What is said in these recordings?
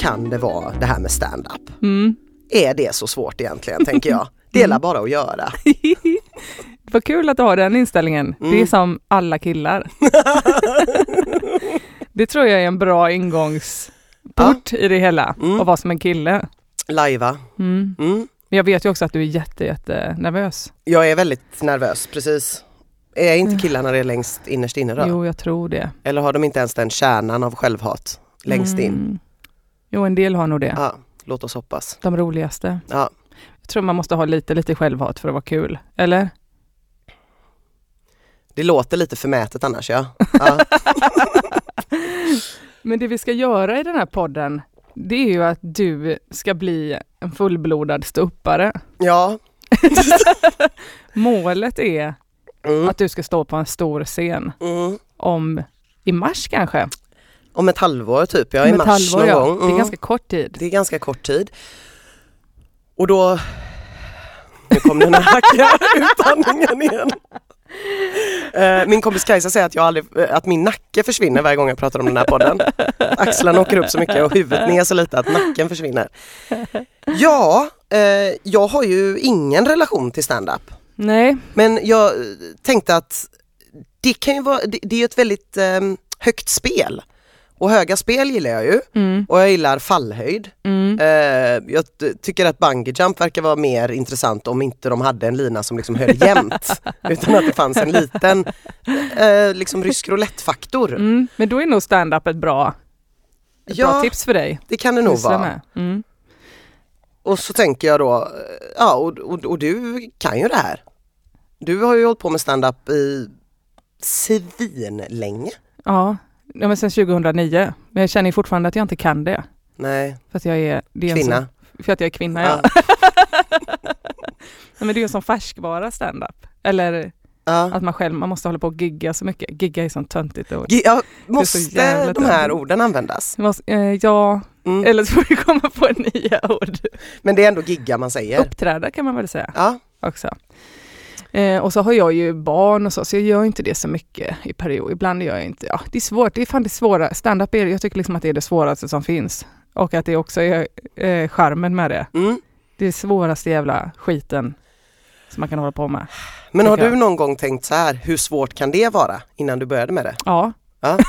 kan det vara det här med stand-up? Mm. Är det så svårt egentligen tänker jag? Det är la bara att göra. Vad kul att du har den inställningen. Det är Mm. som alla killar. det tror jag är en bra ingångsport i det hela, Mm. att vara som en kille. Lajva. Mm. Mm. Men Jag vet ju också att du är jätte, jätte nervös. Jag är väldigt nervös, precis. Är inte killarna det längst innerst inne då? Jo, jag tror det. Eller har de inte ens den kärnan av självhat längst in? Jo, en del har nog det. Ja, låt oss hoppas. De roligaste. Ja. Jag tror man måste ha lite, lite självhat för att vara kul. Eller? Det låter lite förmätet annars ja. ja. Men det vi ska göra i den här podden, det är ju att du ska bli en fullblodad ståuppare. Ja. Målet är Mm. att du ska stå på en stor scen Mm. om i mars kanske? Om ett halvår typ, ja i mars halvår, någon ja. gång. Det är Mm. ganska kort tid. Det är ganska kort tid. Och då... Nu kom den här hackiga utandningen igen. Eh, Min kompis Kajsa säger att, jag aldrig, eh, att min nacke försvinner varje gång jag pratar om den här podden. Axlarna åker upp så mycket och huvudet ner så lite att nacken försvinner. Ja, eh, jag har ju ingen relation till stand-up. Nej, Men jag tänkte att det kan ju vara, det, det är ett väldigt eh, högt spel. Och höga spel gillar jag ju. mm, Och jag gillar fallhöjd. mm. Eh, jag tycker att bungee jump verkar vara mer intressant om inte de hade en lina som liksom höll jämnt. utan att det fanns en liten eh, liksom rysk roulette-faktor. Mm. Men då är nog stand-up ett bra, ett bra Ja, tips för dig. det kan det nog vara. Mm. Och så tänker jag då, ja och, och, och du kan ju det här. Du har ju hållit på med stand-up i svinlänge. Ja, ja men sen 2009. Men jag känner fortfarande att jag inte kan det. Nej, För att jag är, det är kvinna. sån- för att jag är kvinna, ja. Ja. Nej, men det är ju sån färskvara stand-up. Eller Ja. att man själv, man måste hålla på och gigga så mycket. Gigga är sånt töntigt ord. Ja, måste de här dumt. orden användas? Måste, eh, ja, Mm. eller så får vi komma på nya ord. Men det är ändå gigga man säger. Uppträda kan man väl säga Ja, också. Eh, och så har jag ju barn och så, så jag gör inte det så mycket i period. Ibland gör jag inte, ja det är svårt, det är fan det svåra. Stand-up är, jag tycker liksom att det är det svåraste som finns. Och att det också är eh, charmen med det. mm. Det är svåraste jävla skiten som man kan hålla på med. Men har Tycker du jag. någon gång tänkt så här, hur svårt kan det vara innan du började med det? Ja. Ja.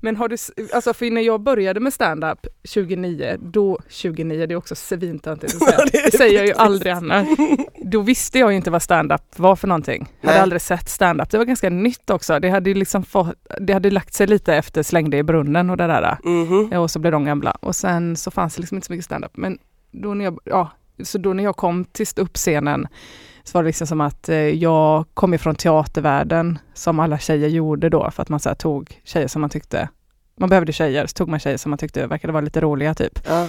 Men har du, alltså för när jag började med stand-up 29, då, 29 det är också svintöntigt att säga, Det säger jag ju aldrig annars. Då visste jag ju inte vad stand-up var för någonting. Jag hade aldrig sett stand-up. Det var ganska nytt också. Det hade ju liksom fått, det hade lagt sig lite efter Slängde i brunnen och det där. Mhm. Ja, och så blev de gamla. Och sen så fanns det liksom inte så mycket stand-up. Men då när jag, ja, så då när jag kom till ståuppscenen så var det liksom som att eh, jag kom ifrån teatervärlden som alla tjejer gjorde då för att man så tog tjejer som man tyckte man behövde tjejer, så tog man tjejer som man tyckte verkade vara lite roliga typ. Ja.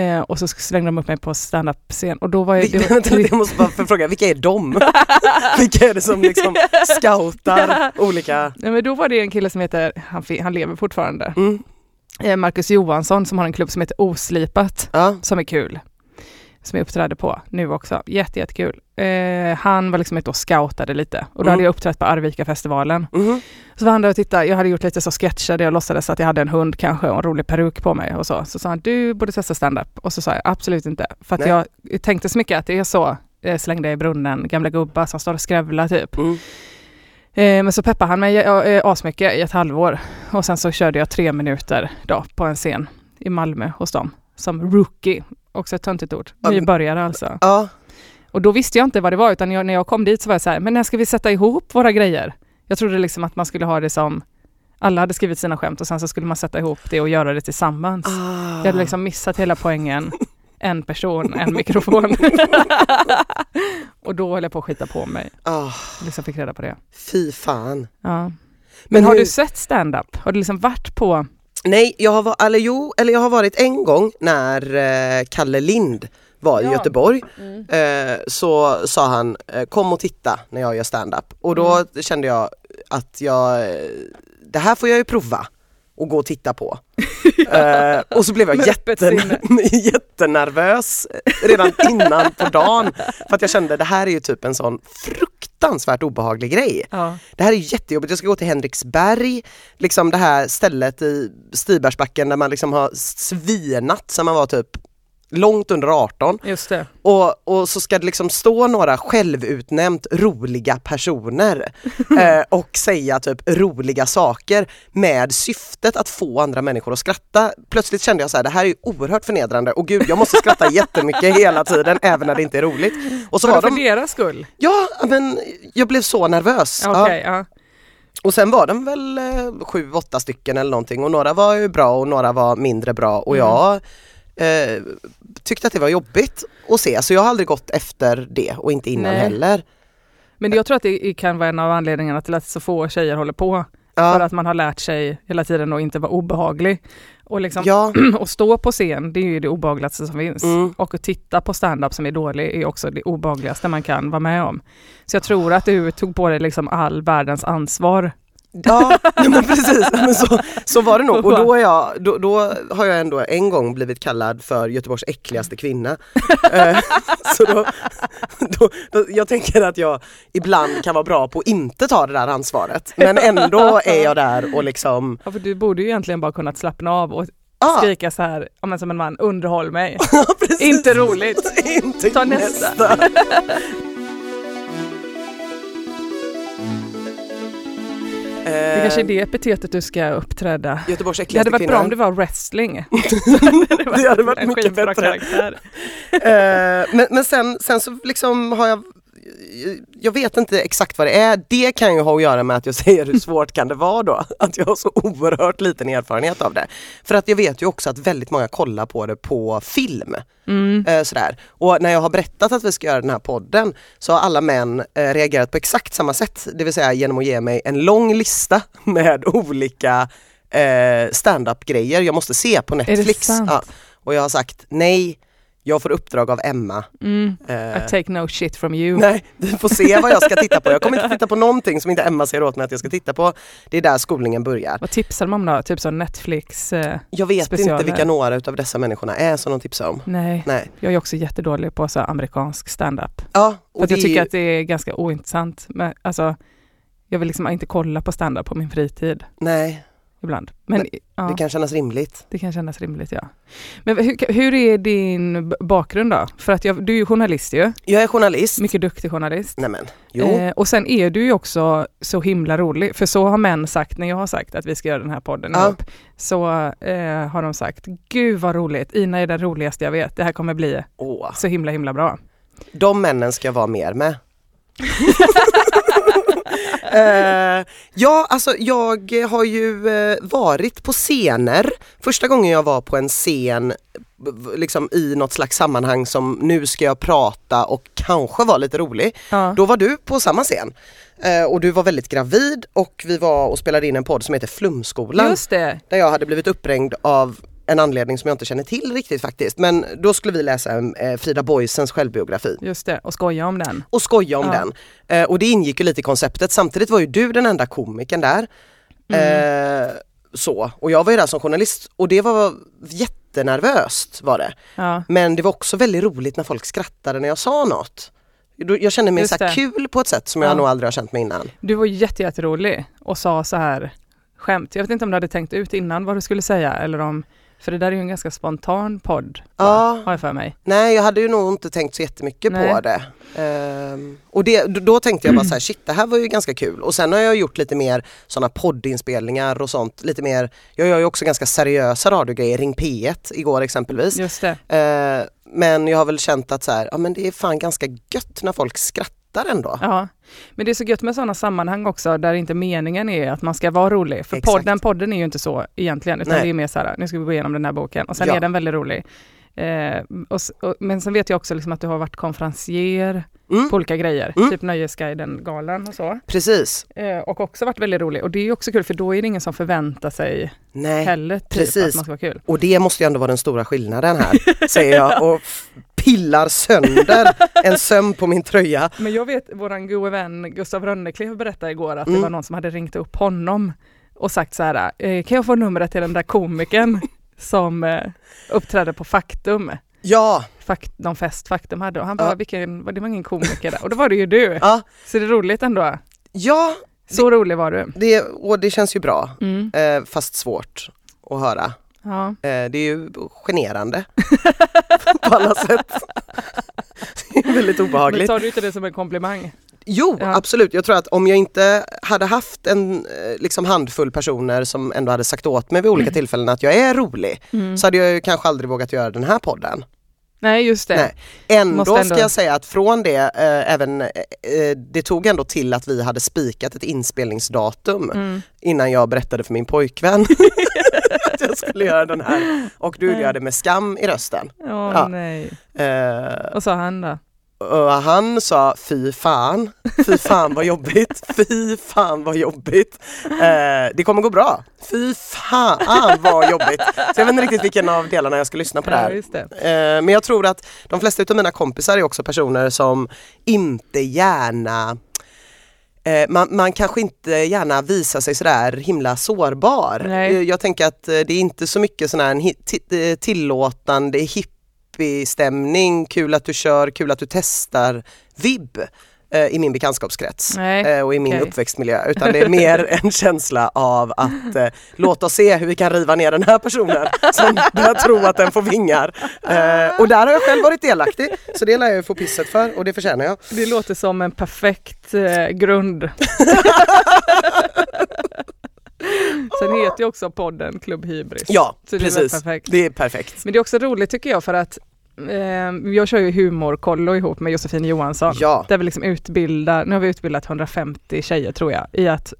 Eh, och så slängde de upp mig på stand-up-scen och då var jag... Det, Vänta, jag måste bara fråga, vilka är de? vilka är det som liksom scoutar olika? Nej, men då var det en kille som heter, han, han lever fortfarande, Mm. eh, Marcus Johansson som har en klubb som heter Oslipat. Ja. som är kul. Som jag uppträdde på nu också. Jätte, jättekul. Eh, han var liksom ute och scoutade lite och då Mm. hade jag uppträtt på Arvika-festivalen. Mhm. Så var han där och tittade. Jag hade gjort lite så sketcher där jag låtsades att jag hade en hund kanske och en rolig peruk på mig och så. Så sa han, du borde testa stand-up. Och så sa jag, absolut inte. För att Nej. jag tänkte så mycket att det är så, eh, slängde i brunnen, gamla gubbar som står och skrävlar typ. Mm. Eh, men så peppade han mig eh, asmycket i ett halvår. Och sen så körde jag tre minuter då på en scen i Malmö hos dem. Som rookie, också ett töntigt ord. Nybörjare alltså. Ja. Och då visste jag inte vad det var utan jag, när jag kom dit så var jag så här, men när ska vi sätta ihop våra grejer? Jag trodde liksom att man skulle ha det som, alla hade skrivit sina skämt och sen så skulle man sätta ihop det och göra det tillsammans. Ah. Jag hade liksom missat hela poängen. En person, en mikrofon. och då höll jag på att skita på mig. Ah, Liksom fick reda på det. fy fan. Ja. Men, Men har hur- du sett stand-up? Har du liksom varit på... Nej, jag har, va- eller jo, eller jag har varit en gång när eh, Kalle Lind var i Ja. Göteborg. Eh, så sa han, eh, kom och titta när jag gör stand-up. Och då Mm. kände jag att jag, eh, det här får jag ju prova och gå och titta på. Eh, och så blev jag jätten, jättenervös redan innan på dagen. För att jag kände det här är ju typ en sån fruktansvärt obehaglig grej. Ja. Det här är jättejobbigt, jag ska gå till Henriksberg, liksom det här stället i Stibergsbacken där man liksom har svinat sen man var typ långt under 18 Just det. och, och så ska det liksom stå några självutnämnt roliga personer eh, och säga typ roliga saker med syftet att få andra människor att skratta. Plötsligt kände jag så här, det här är ju oerhört förnedrande och gud jag måste skratta jättemycket hela tiden även när det inte är roligt. Och så Var var det för de, deras skull? ja men jag blev så nervös. Ja. Okej, ja. Och sen var de väl eh, sju, åtta stycken eller någonting och några var ju bra och några var mindre bra och Mm. jag eh, tyckte att det var jobbigt att se så jag har aldrig gått efter det och inte innan Nej. heller. Men jag tror att det kan vara en av anledningarna till att så få tjejer håller på. För Ja, att man har lärt sig hela tiden att inte vara obehaglig. Och, liksom, ja, och stå på scen, det är ju det obehagligaste som finns. mm, Och att titta på stand-up som är dålig är också det obehagligaste man kan vara med om. Så jag tror att du tog på dig liksom all världens ansvar. Ja men precis, men så, så var det nog och då, jag, då, då har jag ändå en gång blivit kallad för Göteborgs äckligaste kvinna. Eh, så då, då, då, jag tänker att jag ibland kan vara bra på att inte ta det där ansvaret men ändå är jag där och liksom Ja, för du borde ju egentligen bara kunnat slappna av och ah, skrika så här, ja, men som en man, underhåll mig. Inte roligt. Inte Ta nästa. nästa. Det kanske är det epitetet du ska uppträda. Göteborgs Det hade varit kvinna. bra om det var wrestling. Det hade varit en mycket skitbra bättre. karaktär. Eh, men, men sen, sen så liksom har jag jag vet inte exakt vad det är. Det kan ju ha att göra med att jag säger hur svårt kan det vara då? Att jag har så oerhört liten erfarenhet av det. För att jag vet ju också att väldigt många kollar på det på film. Mm. Eh, sådär. Och när jag har berättat att vi ska göra den här podden så har alla män eh, reagerat på exakt samma sätt. Det vill säga genom att ge mig en lång lista med olika eh, stand-up grejer jag måste se på Netflix. Ja. Och jag har sagt nej, jag får uppdrag av Emma. Mm. Eh, I take no shit from you. Nej, vi får se vad jag ska titta på. Jag kommer inte titta på någonting som inte Emma säger åt mig att jag ska titta på. Det är där skolningen börjar. Vad tipsar de om då? Typ som Netflix? Eh, Jag vet Specialer. inte vilka några utav dessa människorna är som de tipsar om. nej. Nej. jag är också jättedålig på så amerikansk stand-up. Ja, För att jag tycker att det är ganska ointressant. Men, alltså, jag vill liksom inte kolla på stand-up på min fritid nej, ibland. Men, Men ja, det kan kännas rimligt. det kan kännas rimligt ja. Men hur, hur är din bakgrund då? För att jag, du är ju journalist ju, Jag är journalist. mycket duktig journalist. Nej men, jo. Eh, och sen är du ju också så himla rolig, för så har män sagt när jag har sagt att vi ska göra den här podden Ja. ihop. Så eh, har de sagt, gud vad roligt, Ina är den roligaste jag vet, det här kommer bli Åh, så himla himla bra. de männen ska jag vara mer med. Eh, ja, alltså jag har ju eh, varit på scener. Första gången jag var på en scen liksom i något slags sammanhang som nu ska jag prata och kanske vara lite rolig. Ja. Då var du på samma scen. Eh, och du var väldigt gravid och vi var och spelade in en podd som heter Flumskolan. Just det, Där jag hade blivit uppringd av en anledning som jag inte känner till riktigt faktiskt. Men då skulle vi läsa eh, Frida Boisens självbiografi just det, och skoja om den. och skoja om Ja. den. Eh, och det ingick ju lite i konceptet. Samtidigt var ju du den enda komikern där. Mm. Eh, så, och jag var ju där som journalist och det var jättenervöst var det. Ja. Men det var också väldigt roligt när folk skrattade när jag sa något. Jag kände mig Just så kul på ett sätt som jag Ja. nog aldrig har känt mig innan. Du var jätte, jätterolig och sa så här skämt. Jag vet inte om du hade tänkt ut innan vad du skulle säga eller om, för det där är ju en ganska spontan podd? Ja. har jag för mig. Nej jag hade ju nog inte tänkt så jättemycket Nej. på det. Ehm, och det, då- tänkte jag bara så här, shit det här var ju ganska kul. Och sen har jag gjort lite mer sådana poddinspelningar och sånt. Lite mer, jag gör ju också ganska seriösa radiogrejer, Ring P1 igår exempelvis. Just det. Ehm, men jag har väl känt att så här, ja men det är fan ganska gött när folk skrattar ändå. Ja, men det är så gött med sådana sammanhang också där inte meningen är att man ska vara rolig. För Exakt. podden, podden är ju inte så egentligen, utan Nej. det är mer så här, nu ska vi gå igenom den här boken och sen Ja. är den väldigt rolig. Eh, och, och, men sen vet jag också liksom att du har varit konferencier Mm, på olika grejer, Mm. typ Nöjesguiden-galan och så. precis. Eh, och också varit väldigt rolig. Och det är också kul för då är det ingen som förväntar sig Nej. heller typ precis. att man ska vara kul. Och det måste ju ändå vara den stora skillnaden här, säger jag och pillar sönder en söm på min tröja. Men jag vet våran gode vän Gustav Rönneklev berättade igår att Mm. det var någon som hade ringt upp honom och sagt så här, eh, kan jag få numret till den där komikern som eh, uppträdde på Faktum. Ja, Fakt, någon fest Faktum hade och han bara, Ja. vilken, det var ingen komiker där. Och då var det ju du. ja, Så det är roligt ändå. ja Så rolig var du. det, och det känns ju bra. Mm. Eh, fast svårt att höra. Ja. Eh, det är ju generande på alla sätt. Det är väldigt Men obehagligt. tar du inte det som en komplimang? Jo, Ja. absolut. Jag tror att om jag inte hade haft en eh, liksom handfull personer som ändå hade sagt åt mig vid olika tillfällen att jag är rolig Mm. så hade jag ju kanske aldrig vågat göra den här podden. Nej, just det. Nej. Ändå, ändå- ska jag säga att från det, eh, även, eh, eh, det tog ändå till att vi hade spikat ett inspelningsdatum Mm. innan jag berättade för min pojkvän jag skulle göra den här. Och du jag det med skam i rösten. Åh Ja. nej. Eh, Vad sa han då? och han sa fy fan, fy fan vad jobbigt, fy fan vad jobbigt. Eh, det kommer gå bra, fy fan vad jobbigt. Så jag vet inte riktigt vilken av delarna jag ska lyssna på Ja, där. just det. Eh, men jag tror att de flesta av mina kompisar är också personer som inte gärna man, man kanske inte gärna visar sig sådär himla sårbar. Nej. Eh, Jag tänker att eh, det är inte så mycket sån här eh, tillåtande hippie-stämning, kul att du kör, kul att du testar, vibb eh, i min bekantskapskrets Nej, eh, och i min okej. uppväxtmiljö utan det är mer en känsla av att eh, låt oss se hur vi kan riva ner den här personen som börjar tro att den får vingar. Eh, och där har jag själv varit delaktig så det lär jag få pisset för och det förtjänar jag. Det låter som en perfekt eh, grund. Sen heter ju också podden Klubb Hybris. Ja, precis. perfekt. Det är perfekt. Men det är också roligt tycker jag för att eh, jag kör ju humorkollo ihop med Josefin Johansson. Ja. Där vi liksom utbildar, nu har vi utbildat 150 tjejer tror jag, i att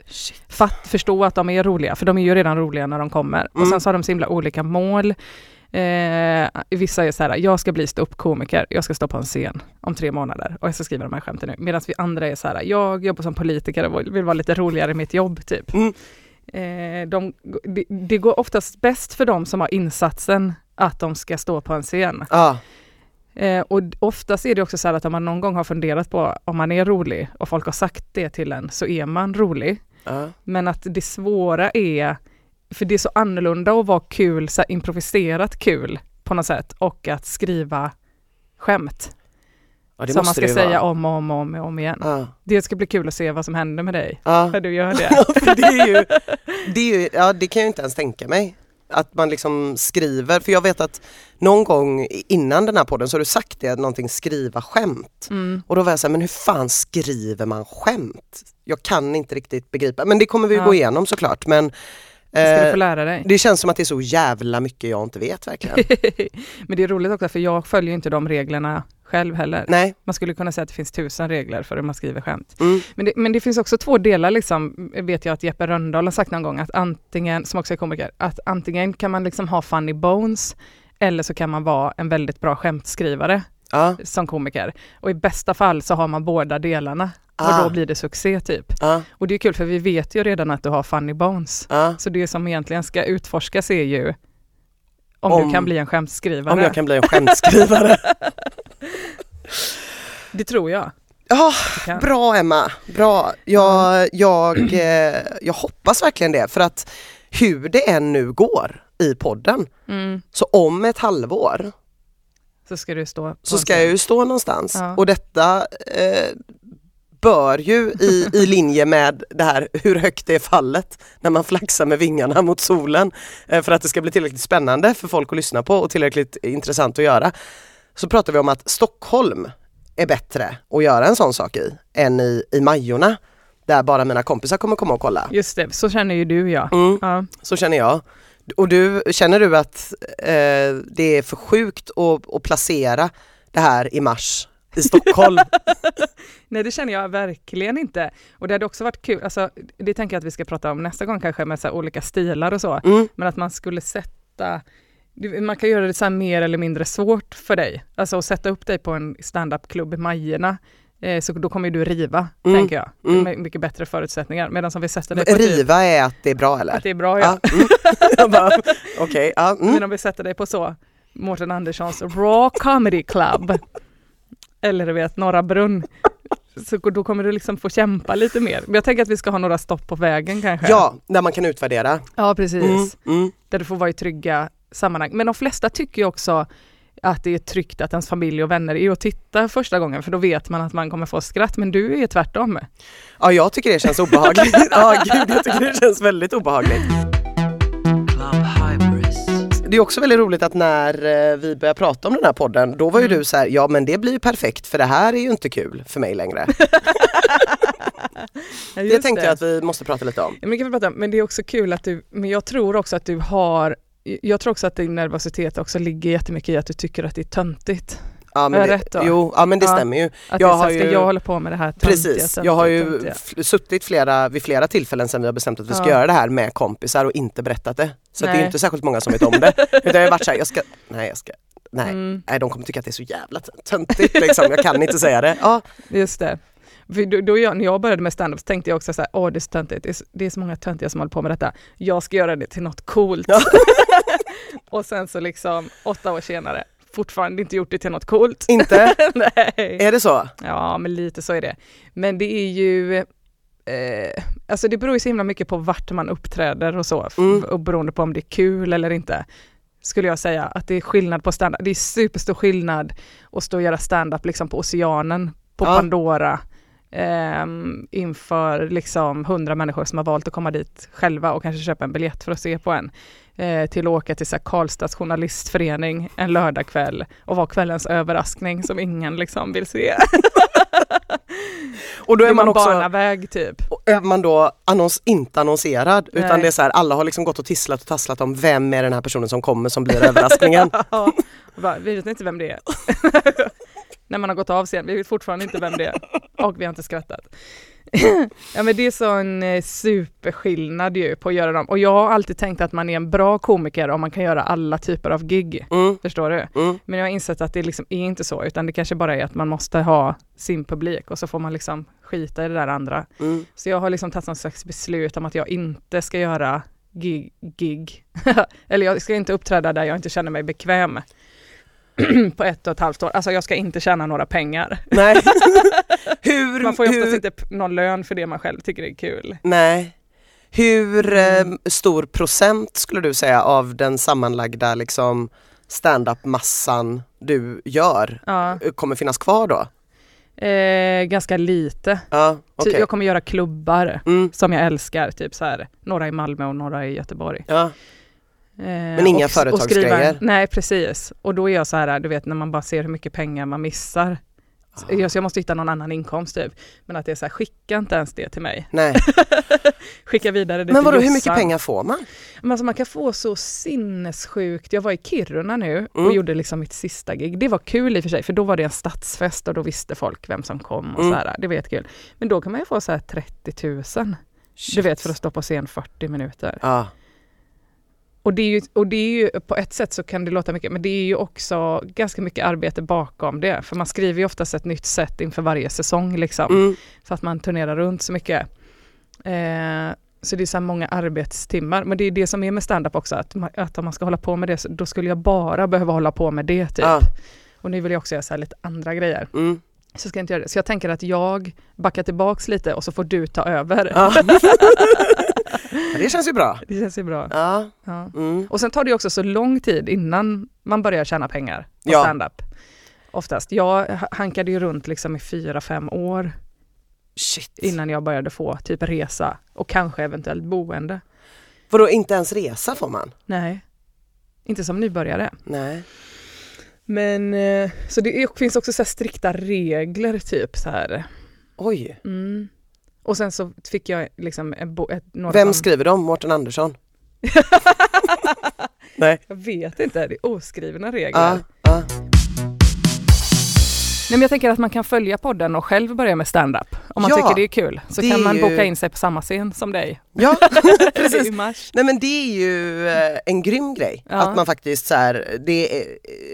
fatt, förstå att de är roliga, för de är ju redan roliga när de kommer. Och Mm. sen så har de så himla olika mål. Eh, vissa är så här, jag ska bli ståuppkomiker, jag ska stå på en scen om tre månader och jag ska skriva de här skämten nu. Medan vi andra är så här, jag jobbar som politiker och vill vara lite roligare i mitt jobb typ. Mm. Eh, de, det, det går oftast bäst för dem som har insatsen att de ska stå på en scen. Ja. Eh, och oftast är det också så här att om man någon gång har funderat på om man är rolig och folk har sagt det till en så är man rolig. Ja. Men att det svåra är, för det är så annorlunda att vara kul, så improviserat kul på något sätt och att skriva skämt. Ja, som man ska säga om och om och om, om igen. Ja. Det ska bli kul att se vad som händer med dig Ja. när du gör det. Det är ju, det är ju, ja det kan jag inte ens tänka mig. Att man liksom skriver, för jag vet att någon gång innan den här podden så har du sagt det, någonting skriva skämt. Mm. Och då var jag såhär, men hur fan skriver man skämt? Jag kan inte riktigt begripa, men det kommer vi Ja. gå igenom såklart. Men Det ska du eh, få lära dig. det känns som att det är så jävla mycket jag inte vet verkligen. Men det är roligt också för jag följer inte de reglerna själv heller. Nej. Man skulle kunna säga att det finns tusen regler för hur man skriver skämt. Mm. Men det, men det finns också två delar, liksom, vet jag att Jeppe Rönndahl har sagt någon gång, att antingen, som också är komiker, att antingen kan man liksom ha funny bones eller så kan man vara en väldigt bra skämtskrivare Ja, som komiker. Och i bästa fall så har man båda delarna och Ah. då blir det succé typ. ja, Och det är kul för vi vet ju redan att du har funny bones. ja. Så det som egentligen ska utforskas är ju om, Om- du kan bli en skämtskrivare. Om jag kan bli en skämtskrivare. Det tror jag. Ja, kan. bra Emma, bra. Jag, jag, eh, jag hoppas verkligen det för att hur det än nu går i podden Mm. så om ett halvår Så ska du stå så ska jag ju stå någonstans Ja. och detta eh, bör ju i, i linje med det här hur högt det är fallet när man flaxar med vingarna mot solen eh, för att det ska bli tillräckligt spännande för folk att lyssna på och tillräckligt intressant att göra. Så pratar vi om att Stockholm är bättre att göra en sån sak i än i, i Majorna där bara mina kompisar kommer komma och kolla. Just det, så känner ju du ja. Mm, ja. så känner jag. Och du, känner du att eh, det är för sjukt att, att placera det här i mars i Stockholm? Nej det känner jag verkligen inte. Och det hade också varit kul, alltså, det tänker jag att vi ska prata om nästa gång kanske med så olika stilar och så. Mm. Men att man skulle sätta, man kan göra det så mer eller mindre svårt för dig. Alltså att sätta upp dig på en standup-klubb i Majorna. Eh, så då kommer du riva, Mm. tänker jag. Mm. Med mycket bättre förutsättningar. Medan om vi sätter dig på typ, Riva är att det är bra eller? att det är bra ja. Ja, mm. Jag bara, Okej, ja, mm. Men om vi sätter dig på så, Mårten Anderssons Raw Comedy Club. Eller du vet, Norra Brunn. Så då kommer du liksom få kämpa lite mer. Men jag tänker att vi ska ha några stopp på vägen kanske. ja, där man kan utvärdera. ja precis. Mm, mm. Där du får vara i trygga sammanhang. Men de flesta tycker ju också att det är tryggt att ens familj och vänner är och titta första gången för då vet man att man kommer få skratt. Men du är tvärtom. Ja, jag tycker det känns obehagligt. ja, gud, jag tycker det känns väldigt obehagligt. Det är också väldigt roligt att när eh, vi började prata om den här podden, då var ju Mm. du så här, ja men det blir ju perfekt för det här är ju inte kul för mig längre. Ja, Det tänkte jag att vi måste prata lite om. Ja, men, det kan vi prata om. men det är också kul att du, men jag tror också att du har jag tror också att din nervositet också ligger jättemycket i att du tycker att det är töntigt. Ja, men det, rätt? Jo, ja men det Ja. stämmer ju. Att Jag har ju- jag hålla på med det här töntiga, Precis, töntiga, jag har ju töntiga? suttit flera, vid flera tillfällen sedan vi har bestämt att vi ska Ja. göra det här med kompisar och inte berättat det. Så det är Nej. inte särskilt många som vet om det. Utan jag har varit såhär, jag ska, nej jag ska, nej, Mm, nej de kommer tycka att det är så jävla töntigt liksom, jag kan inte säga det. Ja, just det. Då, då jag, när jag började med standup så tänkte jag också så här, åh det är så töntigt, det är, så- det är så många töntiga som håller på med detta. Jag ska göra det till något coolt. Ja. och sen så liksom åtta år senare, fortfarande inte gjort det till något coolt. inte? Nej. Är det så? Ja, men lite så är det. Men det är ju, eh, alltså det beror ju så himla mycket på vart man uppträder och så, Mm. och beroende på om det är kul eller inte. Skulle jag säga att det är skillnad på stand Det är superstor skillnad att stå och göra stand-up liksom på Oceanen, på Ja. Pandora, ehm, inför liksom hundra människor som har valt att komma dit själva och kanske köpa en biljett för att se på en. Eh, till att åka till så här, Karlstads journalistförening en lördagkväll och vara kvällens överraskning som ingen liksom vill se. Och då är man också, barnaväg typ. är man då annons, inte annonserad utan Nej. det är så här, alla har liksom gått och tisslat och tasslat om vem är den här personen som kommer som blir överraskningen. Ja, bara, vi vet inte vem det är. När man har gått av scen, vi vet fortfarande inte vem det är. Och vi har inte skrattat. ja men det är så en eh, superskillnad ju på att göra dem. Och jag har alltid tänkt att man är en bra komiker om man kan göra alla typer av gig. Mm, Förstår du? mm. Men jag har insett att det liksom är inte så, utan det kanske bara är att man måste ha sin publik och så får man liksom skita i det där andra. Mm. Så jag har liksom tagit någon slags beslut om att jag inte ska göra gig. gig. Eller jag ska inte uppträda där jag inte känner mig bekväm. På ett och ett halvt år. Alltså jag ska inte tjäna några pengar. Nej. hur, Man får ju oftast hur, inte någon lön för det man själv tycker är kul. Nej. Hur Mm. eh, stor procent skulle du säga av den sammanlagda liksom stand-up-massan du gör Ja, eh, kommer finnas kvar då? eh, ganska lite. Ja, Ty- okej. Jag kommer göra klubbar Mm, som jag älskar, typ så här, några i Malmö och några i Göteborg. ja. Men inga företagsgrejer? Nej precis. Och då är jag så här, du vet när man bara ser hur mycket pengar man missar. Ah. jag, så jag måste hitta någon annan inkomst typ. Men att det är så här, skicka inte ens det till mig. Nej. Skicka vidare det Men till vadå, hur Jossan. mycket pengar får man? Men alltså man kan få så sinnessjukt. Jag var i Kiruna nu och Mm. gjorde liksom mitt sista gig. Det var kul i och för sig för då var det en stadsfest och då visste folk vem som kom och Mm. så här. Det var jättekul. Men då kan man ju få så här 30 000. Du vet för att stå på scen 40 minuter. Ja. Och det, är ju, och det är ju på ett sätt så kan det låta mycket men det är ju också ganska mycket arbete bakom det. För man skriver ju oftast ett nytt sätt inför varje säsong liksom. Mm. För att man turnerar runt så mycket. Eh, så det är så här många arbetstimmar. Men det är det som är med stand-up också, att, man, att om man ska hålla på med det, så, då skulle jag bara behöva hålla på med det typ. Ja. Och nu vill jag också göra så lite andra grejer. Mm. Så ska jag inte göra det. Så jag tänker att jag backar tillbaks lite och så får du ta över. Ja. Det känns ju bra. Det känns ju bra. Ja. Ja. Mm. Och sen tar det också så lång tid innan man börjar tjäna pengar på Ja. stand-up. Oftast. Jag ha- hankade ju runt liksom i fyra, fem år Shit. innan jag började få typ resa och kanske eventuellt boende. Vadå, inte ens resa får man? Nej, inte som nybörjare. Nej. Men eh, så det finns också så strikta regler typ så här. Oj. Mm. Och sen så fick jag liksom en bo, ett, några Vem skriver dem? Mårten Andersson? Nej. Jag vet inte, det är oskrivna regler. Ja. Ja. Men jag tänker att man kan följa podden och själv börja med stand-up. Om man Ja, tycker det är kul. Så kan man ju- boka in sig på samma scen som dig. ja. Precis. Nej men det är ju eh, en grym grej. Ja. Att man faktiskt så här, det är,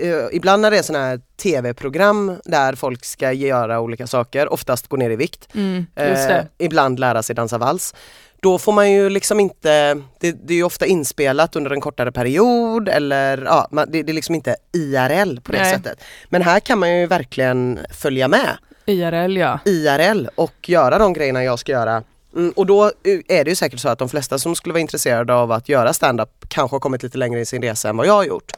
eh, ibland när det är sådana här tv-program där folk ska göra olika saker, oftast gå ner i vikt, Mm, eh, ibland lära sig dansa vals. Då får man ju liksom inte, det, det är ju ofta inspelat under en kortare period eller ja, man, det, det är liksom inte IRL på det Nej. sättet. Men här kan man ju verkligen följa med IRL ja. IRL och göra de grejerna jag ska göra Mm, och då är det ju säkert så att de flesta som skulle vara intresserade av att göra stand-up kanske har kommit lite längre i sin resa än vad jag har gjort.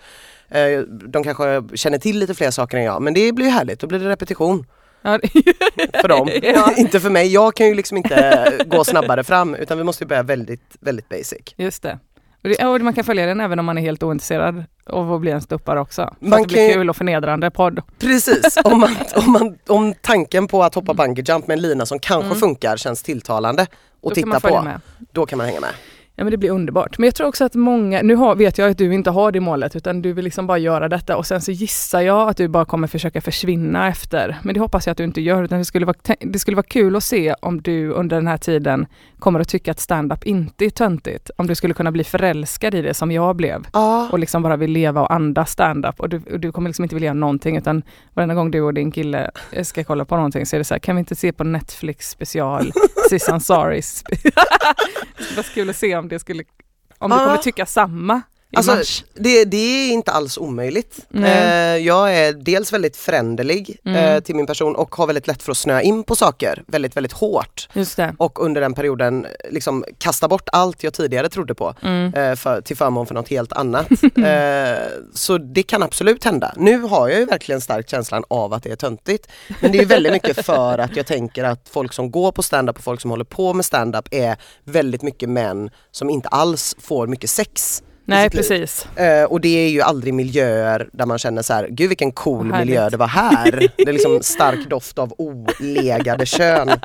Eh, De kanske känner till lite fler saker än jag men det blir ju härligt, då blir det repetition Ja, för dem. Ja. inte för mig, jag kan ju liksom inte gå snabbare fram utan vi måste ju börja väldigt, väldigt basic. Just det. Och det. Och man kan följa den även om man är helt ointresserad av att bli en ståuppare också. För Man att det blir kan kul och förnedrande podd. Precis, om, man, om, man, om tanken på att hoppa bungee jump med en lina som kanske Mm. funkar känns tilltalande Då att titta på, med. då kan man hänga med. Ja men det blir underbart. Men jag tror också att många, nu har, vet jag att du inte har det målet utan du vill liksom bara göra detta och sen så gissar jag att du bara kommer försöka försvinna efter. Men det hoppas jag att du inte gör utan det skulle vara, det skulle vara kul att se om du under den här tiden kommer att tycka att stand-up inte är töntigt. Om du skulle kunna bli förälskad i det som jag blev Ja, och liksom bara vill leva och andas stand-up och du, och du kommer liksom inte vilja göra någonting utan varenda gång du och din kille ska kolla på någonting så är det så här, kan vi inte se på Netflix special Sis Ansari? det skulle vara kul att se om det skulle, om du kommer tycka samma Alltså, det, det är inte alls omöjligt. Eh, jag är dels väldigt föränderlig Mm. eh, till min person och har väldigt lätt för att snöa in på saker väldigt, väldigt hårt. Och under den perioden liksom kasta bort allt jag tidigare trodde på Mm. eh, för, till förmån för något helt annat. så det kan absolut hända. Nu har jag ju verkligen starkt känslan av att det är töntigt. Men det är väldigt mycket för att jag tänker att folk som går på stand-up och folk som håller på med stand-up är väldigt mycket män som inte alls får mycket sex. Nej precis. Eh, och det är ju aldrig miljöer där man känner så här, gud vilken cool Vad miljö härligt. det var här. Det är liksom stark doft av olegade kön. Eh,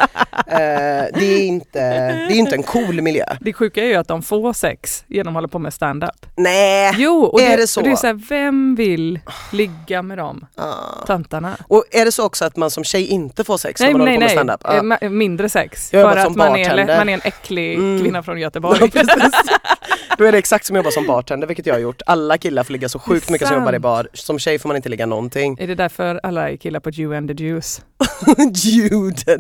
det är inte, det är inte en cool miljö. Det sjuka är ju att de får sex genom att hålla på med stand-up. Nej! Jo, och Är det, det så? Och det är så här, vem vill ligga med dem Ah. töntarna? Och är det så också att man som tjej inte får sex Nej, när man nej, håller på med stand-up? Ah. Eh, Mindre sex. För att man är, bartender. man är en äcklig Mm. kvinna från Göteborg. Ja. Då är det exakt som att jobba som bartender, vilket jag har gjort. Alla killar får ligga så sjukt mycket som jobbar i bar. Som tjej får man inte ligga någonting. Är det därför alla är killar på Jew and the Juice? Jude.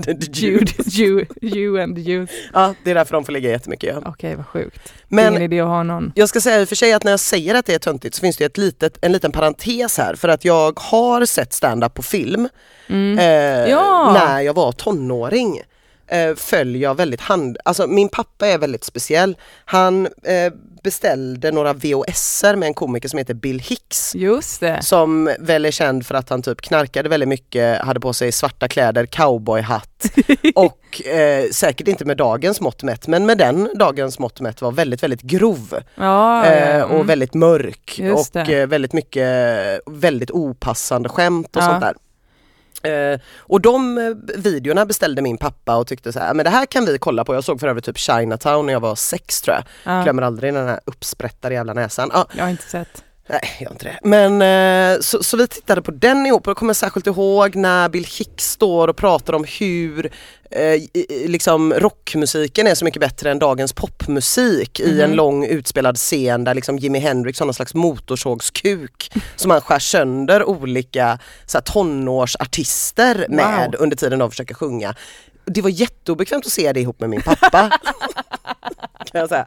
Jude, Jew, and the Juice. Ja, det är därför de får ligga jättemycket. Ja. Okej, vad sjukt. Men Ingen idé att ha någon. Jag ska säga i och för sig att när jag säger att det är töntigt så finns det ett litet, en liten parentes här för att jag har sett stand-up på film Mm. eh, Ja. när jag var tonåring. Eh, följer jag väldigt hand... Alltså min pappa är väldigt speciell. Han eh, beställde några VHSer med en komiker som heter Bill Hicks. Just det. Som väl är känd för att han typ knarkade väldigt mycket, hade på sig svarta kläder, cowboyhatt och eh, säkert inte med dagens mått mätt men med den dagens mått mätt var väldigt väldigt grov. Ja, Eh, ja. och Mm. väldigt mörk Just och eh, väldigt mycket väldigt opassande skämt och Ja. sånt där. Eh, och de eh, videorna beställde min pappa och tyckte så här, men det här kan vi kolla på. Jag såg för övrigt typ Chinatown när jag var sex tror jag. ja. Glömmer aldrig den här uppsprättade jävla näsan. Ja, Jag har inte sett. Nej, jag inte det. Men eh, så, så vi tittade på den ihop och jag kommer särskilt ihåg när Bill Hicks står och pratar om hur eh, liksom rockmusiken är så mycket bättre än dagens popmusik i en Mhm. lång utspelad scen där liksom Jimi Hendrix har någon slags motorsågskuk som han skär sönder olika så här, tonårsartister med Wow. under tiden de försöker sjunga. Det var jätteobekvämt att se det ihop med min pappa. kan jag säga.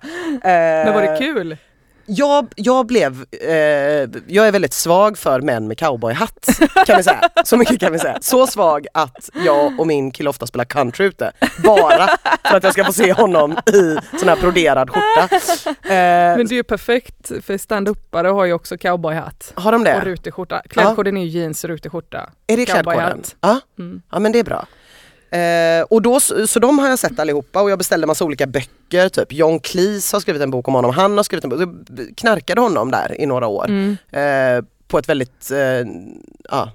Men var det Eh, kul? Jag, jag blev, eh, jag är väldigt svag för män med cowboyhatt kan vi säga. Så mycket kan vi säga. Så svag att jag och min kille ofta spelar country ute. Bara för att jag ska få se honom i sån här broderad skjorta. Eh, Men det är ju perfekt för stand-upare har ju också cowboyhatt. har de Och det? rutig skjorta. Klädkoden är ju jeans och rutig skjorta. Är det klädkoden? Ja, Mm. ja men det är bra. Eh, och då, så de har jag sett allihopa och jag beställde massa olika böcker, typ John Cleese har skrivit en bok om honom, han har skrivit en bok, jag knarkade honom där i några år. Mm. eh, på ett väldigt eh, ja,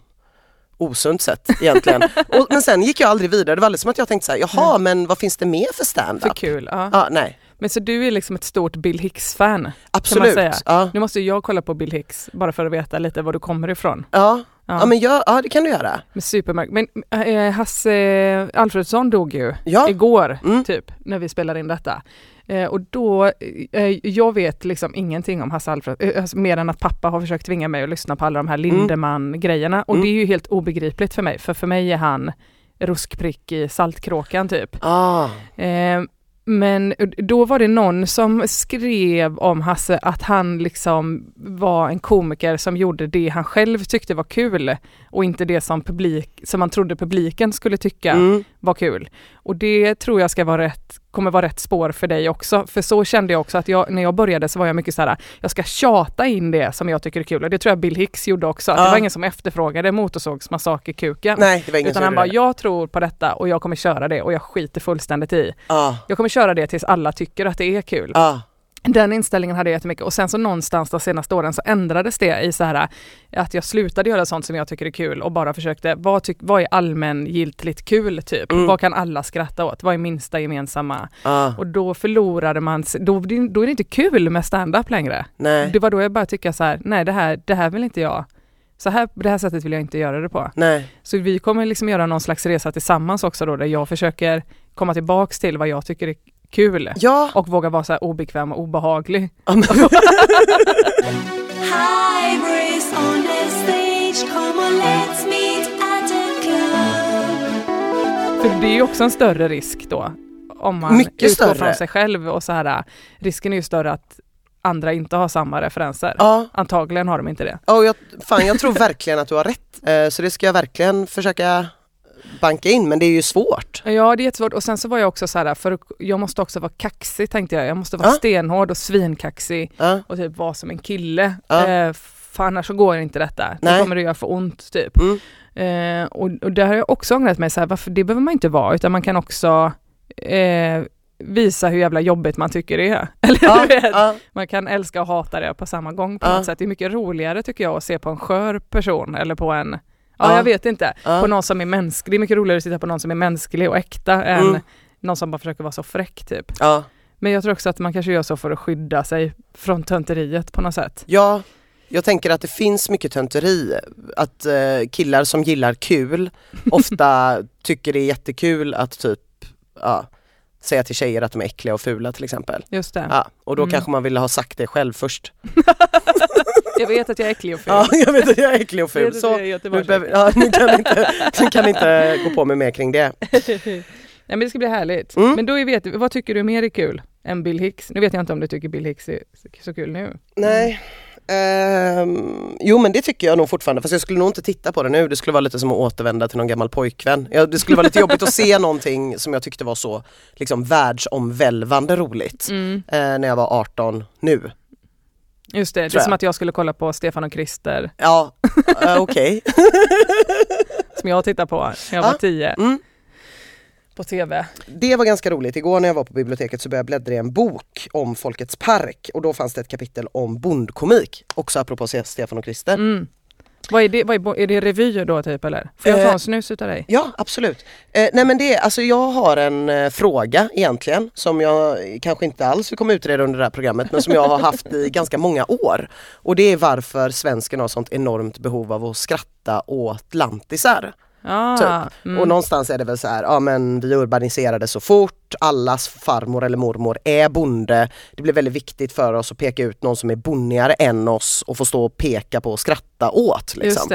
osunt sätt egentligen. och, men sen gick jag aldrig vidare, det var aldrig som att jag tänkte så här, jaha men vad finns det mer för För stand-up? kul. Ja. Ja, nej, Men så du är liksom ett stort Bill Hicks-fan? absolut. säga. Ja. Nu måste jag kolla på Bill Hicks bara för att veta lite var du kommer ifrån. Ja. Ja, Ja. men gör, ja det kan du göra. med supermörk. Men eh, Hasse Alfredsson dog ju Ja. igår, Mm. typ, när vi spelade in detta. Eh, och då, eh, jag vet liksom ingenting om Hasse Alfredsson, eh, alltså, mer än att pappa har försökt tvinga mig att lyssna på alla de här Lindemann-grejerna. Och Mm. det är ju helt obegripligt för mig, för för mig är han ruskprick i Saltkråkan typ. Ah. Eh, men då var det någon som skrev om Hasse att han liksom var en komiker som gjorde det han själv tyckte var kul och inte det som, publik, som man trodde publiken skulle tycka Mm. var kul. Och det tror jag ska vara rätt kommer vara rätt spår för dig också. För så kände jag också att jag, när jag började så var jag mycket så här, jag ska tjata in det som jag tycker är kul. Och det tror jag Bill Hicks gjorde också. Att Ja. Det var ingen som efterfrågade motorsågsmassaker-kuken. Nej, det var ingen Utan han bara, det. jag tror på detta och jag kommer köra det och jag skiter fullständigt i. Ja, Jag kommer köra det tills alla tycker att det är kul. ja, Den inställningen hade jag jättemycket och sen så någonstans de senaste åren så ändrades det i så här att jag slutade göra sånt som jag tycker är kul och bara försökte, vad, tyck, vad är allmängiltigt kul typ? Mm. Vad kan alla skratta åt? Vad är minsta gemensamma? ja, Och då förlorade man, då, då är det inte kul med stand-up längre. nej, Det var då jag började tycka så här, nej det här, det här vill inte jag. Så här, det här sättet vill jag inte göra det på. nej, Så vi kommer liksom göra någon slags resa tillsammans också då där jag försöker komma tillbaks till vad jag tycker är kul. ja. Och våga vara så här obekväm och obehaglig. För det är ju också en större risk då. Om man Mycket utgår större. från sig själv och så här. Risken är ju större att andra inte har samma referenser. ja. Antagligen har de inte det. Ja, jag, fan, jag tror verkligen att du har rätt. Eh, så det ska jag verkligen försöka banka in, men det är ju svårt. Ja det är jättesvårt och sen så var jag också så här, för jag måste också vara kaxig tänkte jag. Jag måste vara Ja. stenhård och svinkaxig Ja, och typ vara som en kille. Ja. Eh, för annars så går inte detta. Nej. Det kommer det göra för ont typ. mm. Eh, och, och där har jag också ångrat mig, så här, varför, det behöver man inte vara utan man kan också eh, visa hur jävla jobbigt man tycker det är. Eller ja, du vet, ja, man kan älska och hata det på samma gång på Ja. något sätt. Det är mycket roligare tycker jag att se på en skör person eller på en, ja, Ja. jag vet inte, ja. på någon som är mänsklig. Det är mycket roligare att titta på någon som är mänsklig och äkta än Mm. någon som bara försöker vara så fräck typ. ja. Men jag tror också att man kanske gör så för att skydda sig från tönteriet på något sätt. Ja, jag tänker att det finns mycket tönteri. Att eh, killar som gillar kul ofta tycker det är jättekul att typ ja, säga till tjejer att de är äckliga och fula till exempel. Just det. Ja, och då Mm. kanske man ville ha sagt det själv först. Jag vet att jag är äcklig och ful. Ja, jag vet att jag är äcklig och ful så nu, behöver, ja, nu, kan ni inte, ni kan inte gå på mig mer kring det. Nej men det ska bli härligt. Mm. Men då är- vet vad tycker du mer är kul än Bill Hicks? Nu vet jag inte om du tycker Bill Hicks är så- så kul nu. Nej. Ehm, jo men det tycker jag nog fortfarande fast jag skulle nog inte titta på det nu. Det skulle vara lite som att återvända till någon gammal pojkvän. Ja, det skulle vara lite jobbigt att se någonting som jag tyckte var så liksom världsomvälvande roligt Mm. eh, när jag var 18 nu. Just det, det är som att jag skulle kolla på Stefan och Krister Ja, eh, okej. som jag tittar på när jag var Ja. tio Mm. På TV. Det var ganska roligt. Igår när jag var på biblioteket så började jag bläddra i en bok om Folkets park och då fanns det ett kapitel om bondkomik. Också apropå Stefan och Krister. Mm. Vad är det, vad är, är det revyer då typ eller? Får jag ta Eh, en snus utav dig? Ja, absolut. Eh, nej men det, alltså jag har en eh, fråga egentligen som jag kanske inte alls kommer utreda under det här programmet men som jag har haft i ganska många år. Och det är varför svensken har sånt enormt behov av att skratta åt lantisar. Ah, typ. mm. Och någonstans är det väl så här, ja men vi urbaniserade så fort, allas farmor eller mormor är bonde. Det blir väldigt viktigt för oss att peka ut någon som är bonnigare än oss och få stå och peka på och skratta åt. Liksom.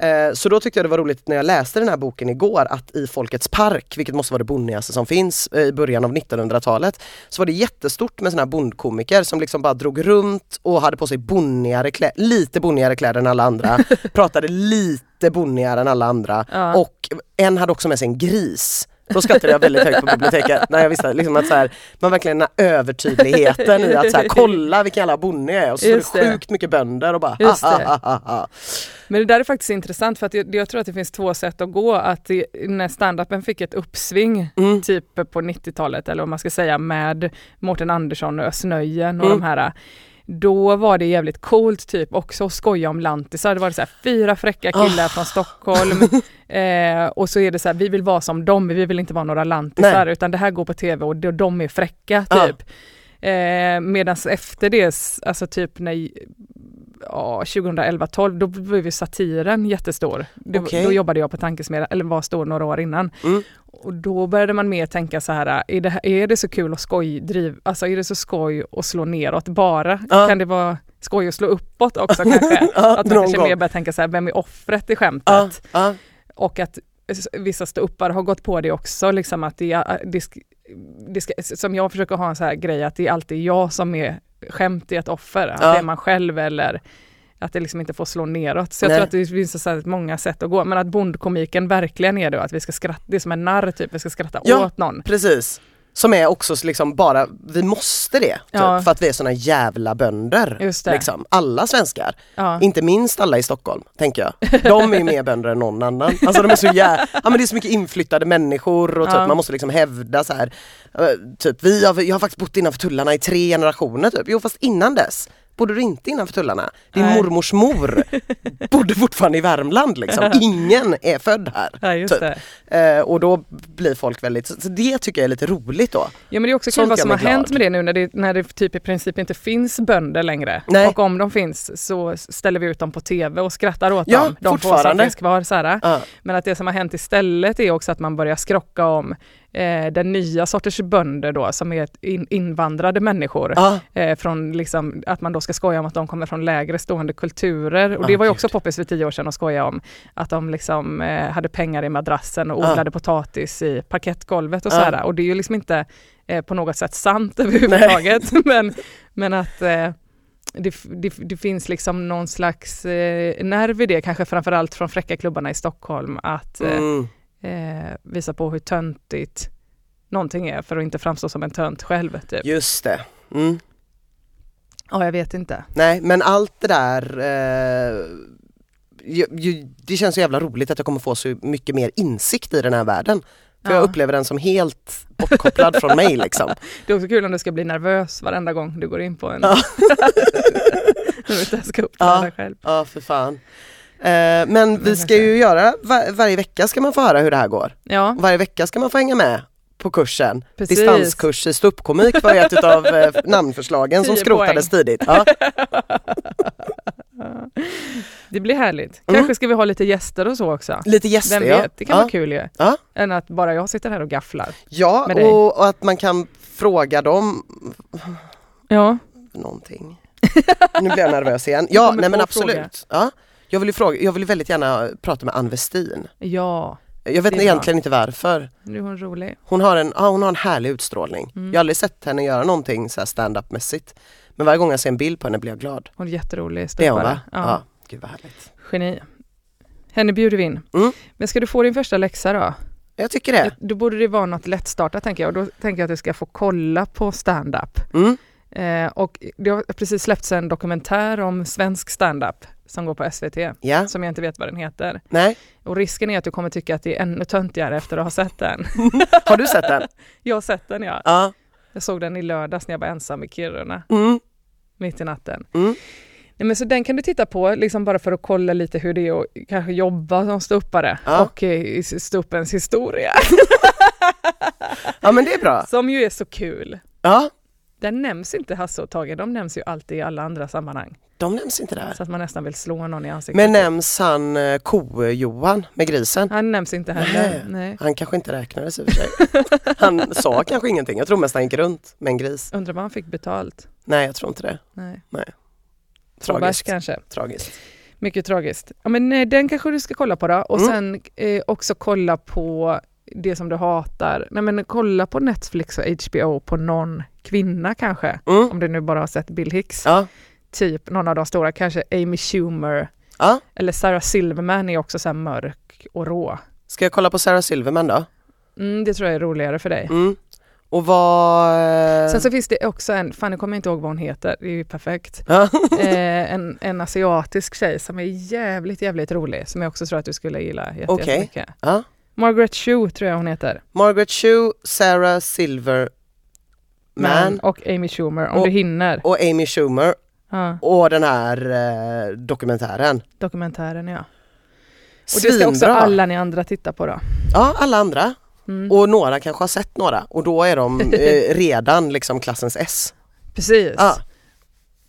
Eh, Så då tyckte jag det var roligt när jag läste den här boken igår att i Folkets park, vilket måste vara det bonnigaste som finns eh, i början av 1900-talet, så var det jättestort med såna här bondkomiker som liksom bara drog runt och hade på sig bonnigare kläder, lite bonnigare kläder än alla andra, pratade lite bonnigare än alla andra Ja. och en hade också med sig en gris. Då skrattade jag väldigt högt på biblioteket när jag visste liksom att så här, man verkligen den här övertydligheten i att så här, kolla vilken jävla bonnig jag är och så Just står det det. sjukt mycket bönder och bara Just ha, ha, ha, ha. Men det där är faktiskt intressant för att jag, jag tror att det finns två sätt att gå. Att det, när standupen fick ett uppsving, Mm. typ på 90-talet eller vad man ska säga med Mårten Andersson och Özz och Mm. de här. Då var det jävligt coolt typ också att skoja om lantisar. Det var det så här, fyra fräcka killar Ah. från Stockholm eh, och så är det så här, vi vill vara som dem, vi vill inte vara några lantisar Nej. utan det här går på tv och de, de är fräcka Ja. typ. Eh, Medan efter det, alltså typ när ja, 2011-12, då blev ju satiren jättestor. Det, Okej. Då jobbade jag på Tankesmedjan, eller var stor några år innan. Mm. Och då började man mer tänka så här, är det, är det så kul att skoj, driv, alltså är det så skoj att slå neråt bara? Ja. Kan det vara skoj att slå uppåt också kanske? Ja, att man kanske gång. mer börjar tänka så här, vem är offret i skämtet? Ja. Och att vissa ståuppare har gått på det också, liksom att det, det, det ska, som jag försöker ha en så här grej att det är alltid jag som är skämt i ett offer, att Ja. det är man själv eller att det liksom inte får slå neråt. Så jag Nej. tror att det finns så många sätt att gå, men att bondkomiken verkligen är det att vi ska skratta, det är som en narr typ, vi ska skratta Ja. åt någon. Precis. Som är också så liksom bara, vi måste det. Typ, Ja. För att vi är såna jävla bönder. Liksom. Alla svenskar. Ja. Inte minst alla i Stockholm, tänker jag. De är mer bönder än någon annan. Alltså de är så jä... ja, men det är så mycket inflyttade människor och typ, Ja. man måste liksom hävda så här. Typ, vi har, jag har faktiskt bott innanför tullarna i tre generationer typ. Jo fast innan dess bodde du inte innanför tullarna. Din Nej. mormors mor bodde fortfarande i Värmland liksom. Ingen är född här. Ja, just typ. det. Eh, och då blir folk väldigt, så det tycker jag är lite roligt då. Ja men det är också kul Sånt vad som har glad. hänt med det nu när det, när det typ i princip inte finns bönder längre. Nej. Och om de finns så ställer vi ut dem på tv och skrattar åt Ja, dem. De få som finns kvar. Så. Ja. Men att det som har hänt istället är också att man börjar skrocka om eh, den nya sorters bönder då som är in, invandrade människor. Ja. Eh, från liksom, att man då ska skoja om att de kommer från lägre stående kulturer. Och Ah, det var ju också poppis för tio år sedan att skoja om. Att de liksom eh, hade pengar i madrassen och Ah. odlade potatis i parkettgolvet och Ah. sådär. Och det är ju liksom inte eh, på något sätt sant överhuvudtaget. men, men att eh, det, det, det finns liksom någon slags eh, nerv i det, kanske framförallt från fräcka klubbarna i Stockholm, att eh, Mm. Eh, visa på hur töntigt någonting är för att inte framstå som en tönt själv. Typ. Just det. Mm. Ja, jag vet inte. Nej men allt det där eh, ju, ju, Det känns så jävla roligt att jag kommer få så mycket mer insikt i den här världen. För jag Ja. upplever den som helt bortkopplad från mig liksom. Det är också kul om du ska bli nervös varenda gång du går in på en... Ja. När du ska uppträda Ja. själv. Ja för fan. Eh, men vi ska ju göra, var, varje vecka ska man få höra hur det här går. Ja, Och varje vecka ska man få hänga med på kursen. Precis. Distanskurs i ståuppkomik var ett av eh, namnförslagen som 10 skrotades tidigt. Ja. det blir härligt. Mm. Kanske ska vi ha lite gäster och så också. Lite gäster Vem ja. vet, det kan ja. vara kul ju. Ja. Än att bara jag sitter här och gafflar. Ja och, och att man kan fråga dem Ja, någonting. Nu blir jag nervös igen. Ja, nej men absolut. fråga. Ja. Jag vill ju fråga, jag vill väldigt gärna prata med Ann Westin. ja, Jag vet egentligen inte varför. nu är hon rolig. Hon har en, ja, hon har en härlig utstrålning. Mm. Jag har aldrig sett henne göra någonting så här stand-up mässigt. Men varje gång jag ser en bild på henne blir jag glad. Hon är jätterolig Det är hon va? Ja. Ja. Gud vad härligt. Geni. Henne bjuder vi in. Mm. Men ska du få din första läxa då? Jag tycker det. Då borde det vara något lättstartat tänker jag. Då tänker jag att du ska få kolla på stand-up. Mm. Eh, och det har precis släppts en dokumentär om svensk stand-up som går på SVT, Ja, som jag inte vet vad den heter. nej. Och risken är att du kommer tycka att det är ännu töntigare efter att ha sett den. Har du sett den? Jag har sett den ja. Ja. Jag såg den i lördags när jag var ensam i Kiruna, Mm. mitt i natten. Mm. Nej, men så den kan du titta på, liksom bara för att kolla lite hur det är att kanske jobba som ståuppare Ja. och eh, ståuppens historia, Ja men det är bra. som ju är så kul. Ja, Den nämns inte Hasse och Tage, de nämns ju alltid i alla andra sammanhang. De nämns inte där. Så att man nästan vill slå någon i ansiktet. Men nämns han eh, ko-Johan med grisen? Han nämns inte heller. Nej. Nej. Han kanske inte räknades i och för sig. Han sa kanske ingenting. Jag tror mest han gick runt med en gris. Undrar vad han fick betalt? Nej jag tror inte det. Nej. Tragiskt. Tragiskt kanske. Tragiskt. Mycket tragiskt. Ja, men nej, den kanske du ska kolla på då. Och Mm. sen eh, också kolla på det som du hatar. Nej, men kolla på Netflix och HBO på någon kvinna kanske. Mm. Om du nu bara har sett Bill Hicks. Ja. Typ någon av de stora, kanske Amy Schumer. ja. Eller Sarah Silverman är också så mörk och rå. Ska jag kolla på Sarah Silverman då? Mm, det tror jag är roligare för dig. Mm. Och vad... eh, Sen så finns det också en, fan jag kommer inte ihåg vad hon heter, det är ju perfekt. Ja. eh, en, en asiatisk tjej som är jävligt, jävligt rolig, som jag också tror att du skulle gilla jätte- Okej. jättemycket. Ja. Margaret Chu tror jag hon heter. Margaret Chu, Sarah Silverman Man och Amy Schumer, om Och- du hinner. och Amy Schumer Ja, och den här eh, dokumentären. dokumentären ja. Och det ska också Svinbra! alla ni andra titta på då. Ja, alla andra. Mm. Och några kanske har sett några och då är de eh, redan liksom klassens S. Precis, Ja,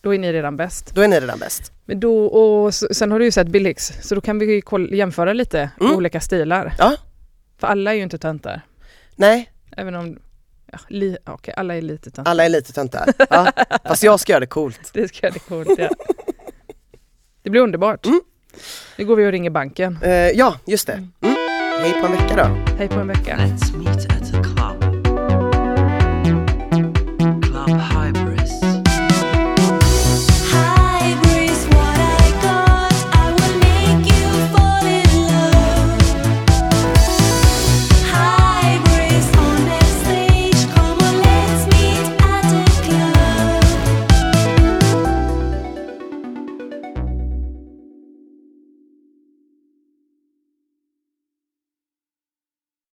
då är ni redan bäst. då är ni redan bäst. Men då, och s- sen har du ju sett Bill Hicks, så då kan vi koll, jämföra lite Mm. olika stilar. Ja. För alla är ju inte töntar. Nej, Även om, ja, li, okej, alla är lite töntar. alla är lite töntar. Ja. Fast jag ska göra det coolt. Det ska det coolt ja. Det blir underbart. Mm. Nu går vi och ringer banken. Eh, ja, just det. Mm. Hej på en vecka då. Hej på en vecka. Let's meet